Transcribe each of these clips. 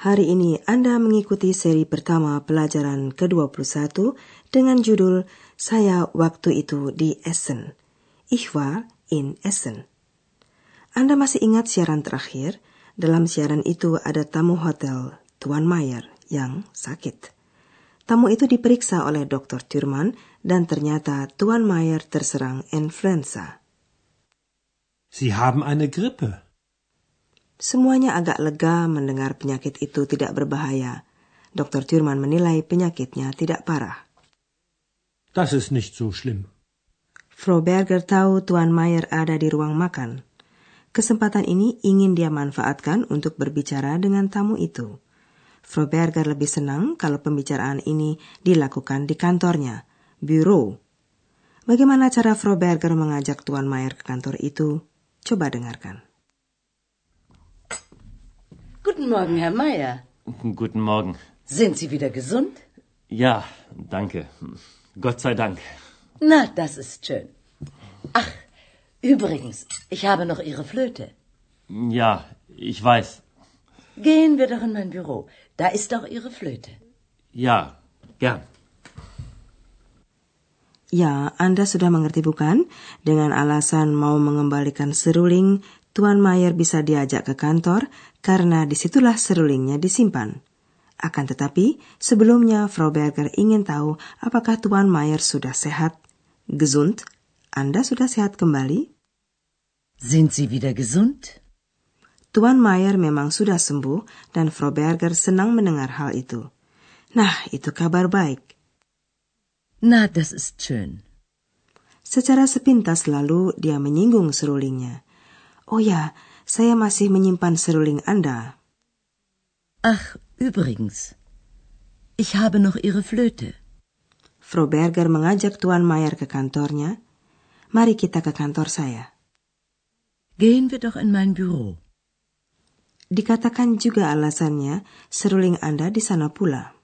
hari ini Anda mengikuti seri pertama pelajaran ke-21 dengan judul Saya Waktu Itu di Essen. Ich war in Essen. Anda masih ingat siaran terakhir? Dalam siaran itu ada tamu hotel, Tuan Mayer, yang sakit. Tamu itu diperiksa oleh Dr. Thurman dan ternyata Tuan Mayer terserang influenza. Sie haben eine Grippe. Semuanya agak lega mendengar penyakit itu tidak berbahaya. Dr. Thurman menilai penyakitnya tidak parah. Das ist nicht so schlimm. Frau Berger tahu Tuan Mayer ada di ruang makan. Kesempatan ini ingin dia manfaatkan untuk berbicara dengan tamu itu. Frau Berger lebih senang kalau pembicaraan ini dilakukan di kantornya, bureau. Bagaimana cara Frau Berger mengajak Tuan Mayer ke kantor itu? Coba dengarkan. Guten Morgen, Herr Meier. Guten Morgen. Sind Sie wieder gesund? Ja, danke. Gott sei Dank. Na, das ist schön. Ach, übrigens, ich habe noch Ihre Flöte. Ja, ich weiß. Gehen wir doch in mein Büro. Da ist doch Ihre Flöte. Ja, gern. Ya, Anda sudah mengerti bukan? Dengan alasan mau mengembalikan seruling, Tuan Mayer bisa diajak ke kantor karena di situlah serulingnya disimpan. Akan tetapi, sebelumnya Frau Berger ingin tahu apakah Tuan Mayer sudah sehat. Gesund? Anda sudah sehat kembali? Sind Sie wieder gesund? Tuan Mayer memang sudah sembuh dan Frau Berger senang mendengar hal itu. Nah, itu kabar baik. Na, das ist schön. Secara sepintas lalu dia menyinggung serulingnya. Oh ya, saya masih menyimpan seruling Anda. Ach, übrigens, ich habe noch Ihre Flöte. Frau Berger mengajak Tuan Mayer ke kantornya. Mari kita ke kantor saya. Gehen wir doch in mein Büro. Dikatakan juga alasannya, seruling Anda di sana pula.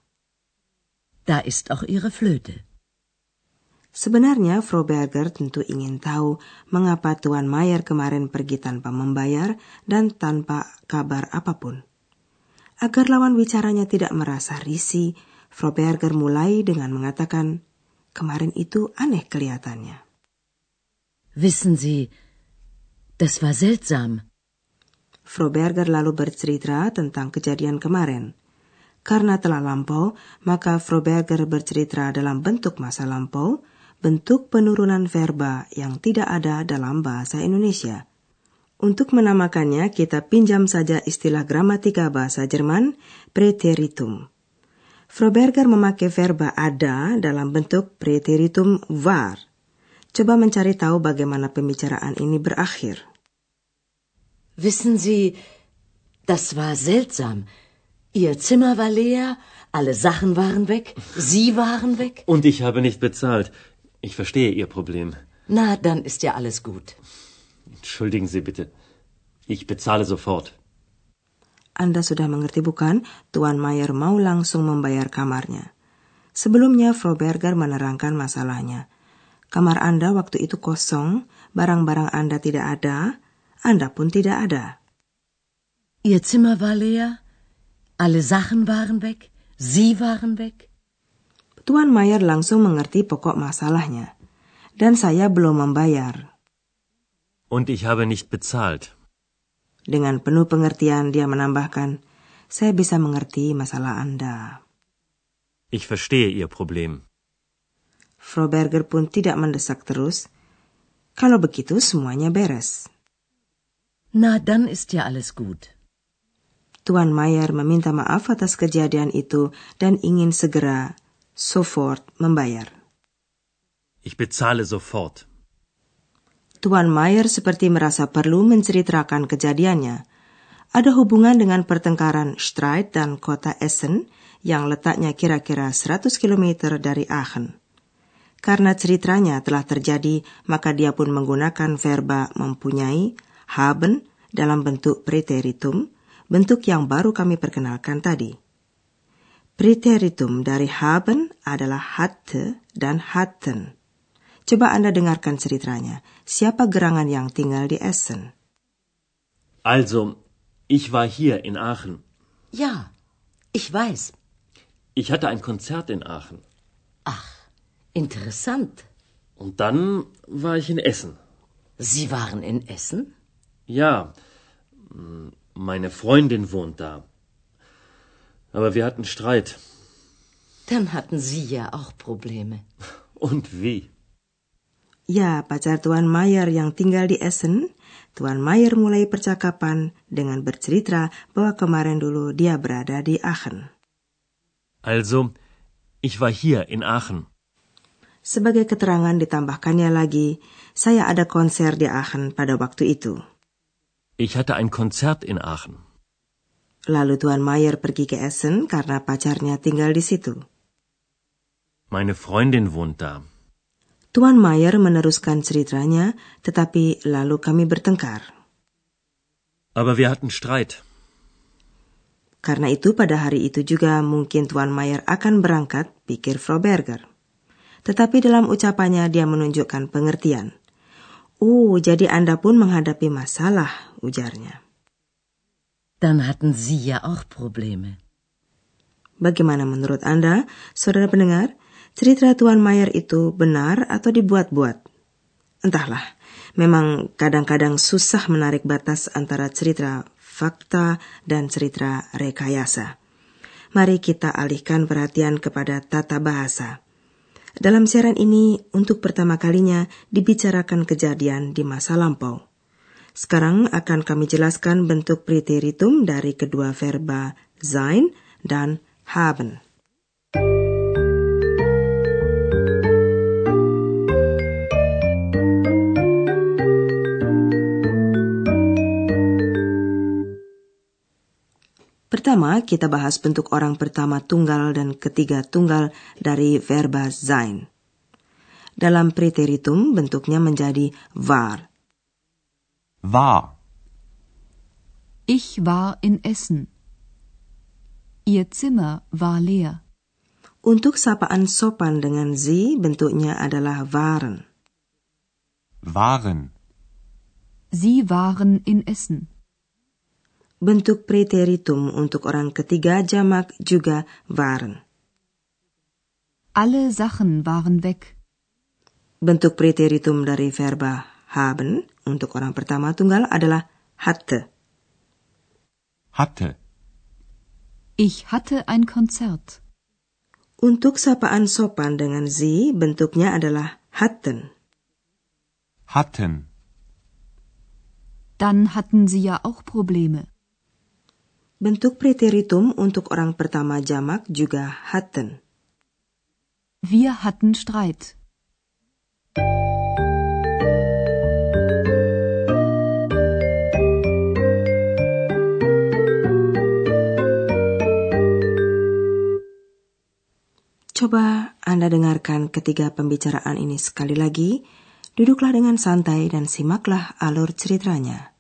Da ist auch Ihre Flöte. Sebenarnya Frau Berger tentu ingin tahu mengapa Tuan Mayer kemarin pergi tanpa membayar dan tanpa kabar apa pun. Agar lawan bicaranya tidak merasa risih, Frau Berger mulai dengan mengatakan, kemarin itu aneh kelihatannya. Wissen Sie, das war seltsam. Frau Berger lalu bercerita tentang kejadian kemarin. Karena telah lampau, maka Frau Berger bercerita dalam bentuk masa lampau, bentuk penurunan verba yang tidak ada dalam bahasa Indonesia. Untuk menamakannya, kita pinjam saja istilah gramatika bahasa Jerman, preteritum. Frau Berger memakai verba ada dalam bentuk preteritum war. Coba mencari tahu bagaimana pembicaraan ini berakhir. Wissen Sie, das war seltsam. Ihr Zimmer war leer, alle Sachen waren weg, Sie waren weg. Und ich habe nicht bezahlt. Ich verstehe Ihr Problem. Na, dann ist ja alles gut. Entschuldigen Sie bitte. Ich bezahle sofort. Anda sudah mengerti bukan? Tuan Mayer mau langsung membayar kamarnya. Sebelumnya Frau Berger menerangkan masalahnya. Kamar Anda waktu itu kosong, barang-barang Anda tidak ada, Anda pun tidak ada. Ihr Zimmer war leer, alle Sachen waren weg, Sie waren weg. Tuan Mayer langsung mengerti pokok masalahnya. Dan saya belum membayar. Und ich habe nicht bezahlt. Dengan penuh pengertian dia menambahkan, saya bisa mengerti masalah Anda. Ich verstehe Ihr Problem. Frau Berger pun tidak mendesak terus. Kalau begitu semuanya beres. Na, dann ist ja alles gut. Tuan Mayer meminta maaf atas kejadian itu dan ingin segera sofort membayar. Ich bezahle sofort. Tuan Mayer seperti merasa perlu menceritakan kejadiannya. ada hubungan dengan pertengkaran Streit dan kota Essen yang letaknya kira-kira 100 km dari Aachen. Karena ceritanya telah terjadi, maka dia pun menggunakan verba mempunyai, haben, dalam bentuk preteritum, bentuk yang baru kami perkenalkan tadi. Preteritum dari haben adalah hatte dan hatten. Coba Anda dengarkan ceritanya. Siapa gerangan yang tinggal di Essen? Also, ich war hier in Aachen. Ja, ich weiß. Ich hatte ein Konzert in Aachen. Ach, interessant. Und dann war ich in Essen. Sie waren in Essen? Ja, meine Freundin wohnt da. Aber wir hatten Streit. Dann hatten Sie ja auch Probleme. Und wie? Ya, pacar Tuan Mayer yang tinggal di Essen, Tuan Mayer mulai percakapan dengan bercerita bahwa kemarin dulu dia berada di Aachen. Also, ich war hier in Aachen. Sebagai keterangan ditambahkannya lagi, saya ada konser di Aachen pada waktu itu. Ich hatte ein Konzert in Aachen. Lalu Tuan Mayer pergi ke Essen karena pacarnya tinggal di situ. Meine Freundin wohnt da. Tuan Mayer meneruskan ceritanya, tetapi lalu kami bertengkar. Aber wir hatten Streit. Karena itu pada hari itu juga mungkin Tuan Mayer akan berangkat, pikir Frau Berger. Tetapi dalam ucapannya dia menunjukkan pengertian. Oh, jadi Anda pun menghadapi masalah, ujarnya. Dann hatten Sie ja auch Probleme. Bagaimana menurut Anda, saudara pendengar? Cerita Tuan Mayer itu benar atau dibuat-buat? Entahlah, memang kadang-kadang susah menarik batas antara cerita fakta dan cerita rekayasa. Mari kita alihkan perhatian kepada tata bahasa. Dalam siaran ini, untuk pertama kalinya dibicarakan kejadian di masa lampau. Sekarang akan kami jelaskan bentuk preteritum dari kedua verba sein dan haben. Pertama, kita bahas bentuk orang pertama tunggal dan ketiga tunggal dari verba sein. Dalam preteritum bentuknya menjadi var. War. Ich war in Essen. Ihr Zimmer war leer. Untuk sapaan sopan dengan sie bentuknya adalah waren. Waren. Sie waren in Essen. Bentuk preteritum untuk orang ketiga jamak juga waren. Alle Sachen waren weg. Bentuk preteritum dari verba haben untuk orang pertama tunggal adalah hatte. Hatte. Ich hatte ein Konzert. Untuk sapaan sopan dengan sie bentuknya adalah hatten. Hatten. Dann hatten Sie ja auch Probleme. Bentuk preteritum untuk orang pertama jamak juga hatten. Wir hatten Streit. Coba Anda dengarkan ketiga pembicaraan ini sekali lagi. Duduklah dengan santai dan simaklah alur ceritanya.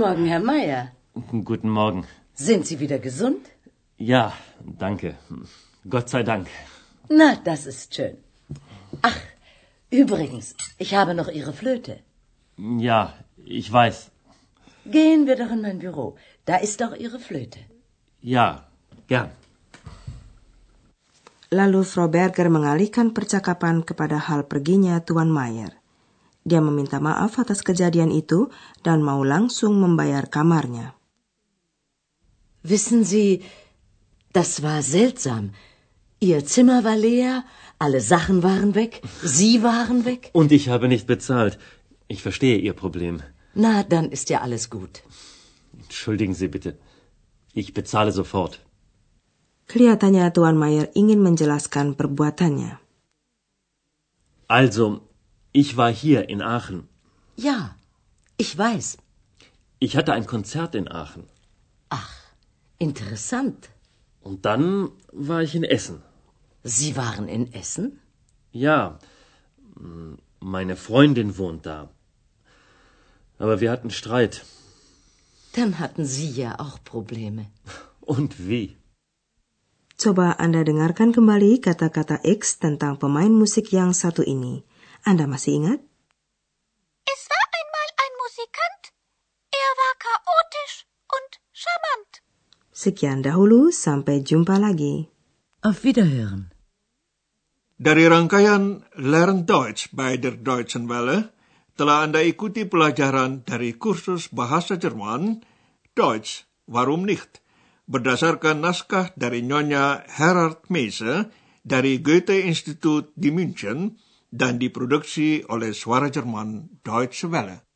Morgen, Herr Meier. Guten Morgen. Sind Sie wieder gesund? Ja, danke. Gott sei Dank. Na, das ist schön. Ach, übrigens, ich habe noch Ihre Flöte. Ja, ich weiß. Gehen wir doch in mein Büro. Da ist doch Ihre Flöte. Ja, gern. Lalu Frau Berger mengalihkan percakapan kepada hal perginya Tuan Mayer. Dia meminta maaf atas kejadian itu dan mau langsung membayar kamarnya. Wissen Sie, das war seltsam. Ihr Zimmer war leer, alle Sachen waren weg, Sie waren weg. Und ich habe nicht bezahlt. Ich verstehe Ihr Problem. Na, dann ist ja alles gut. Entschuldigen Sie bitte. Ich bezahle sofort. Kelihatannya Tuan Mayer ingin menjelaskan perbuatannya. Also, ich war hier in Aachen. Ja, ich weiß. Ich hatte ein Konzert in Aachen. Ach, interessant. Und dann war ich in Essen. Sie waren in Essen? Ja, meine Freundin wohnt da. Aber wir hatten Streit. Dann hatten Sie ja auch Probleme. Und wie? Coba Anda dengarkan kembali kata-kata X tentang pemain musik yang satu ini. Anda masih ingat? Es war einmal ein Musikant. Er war chaotisch und charmant. Sekian dahulu, sampai jumpa lagi. Auf Wiederhören. Dari rangkaian Learn Deutsch bei der Deutschen Welle, telah Anda ikuti pelajaran dari kursus bahasa Jerman, Deutsch, warum nicht? berdasarkan naskah dari Nyonya Herard Meise dari Goethe Institut di München dan diproduksi oleh Suara Jerman Deutsche Welle.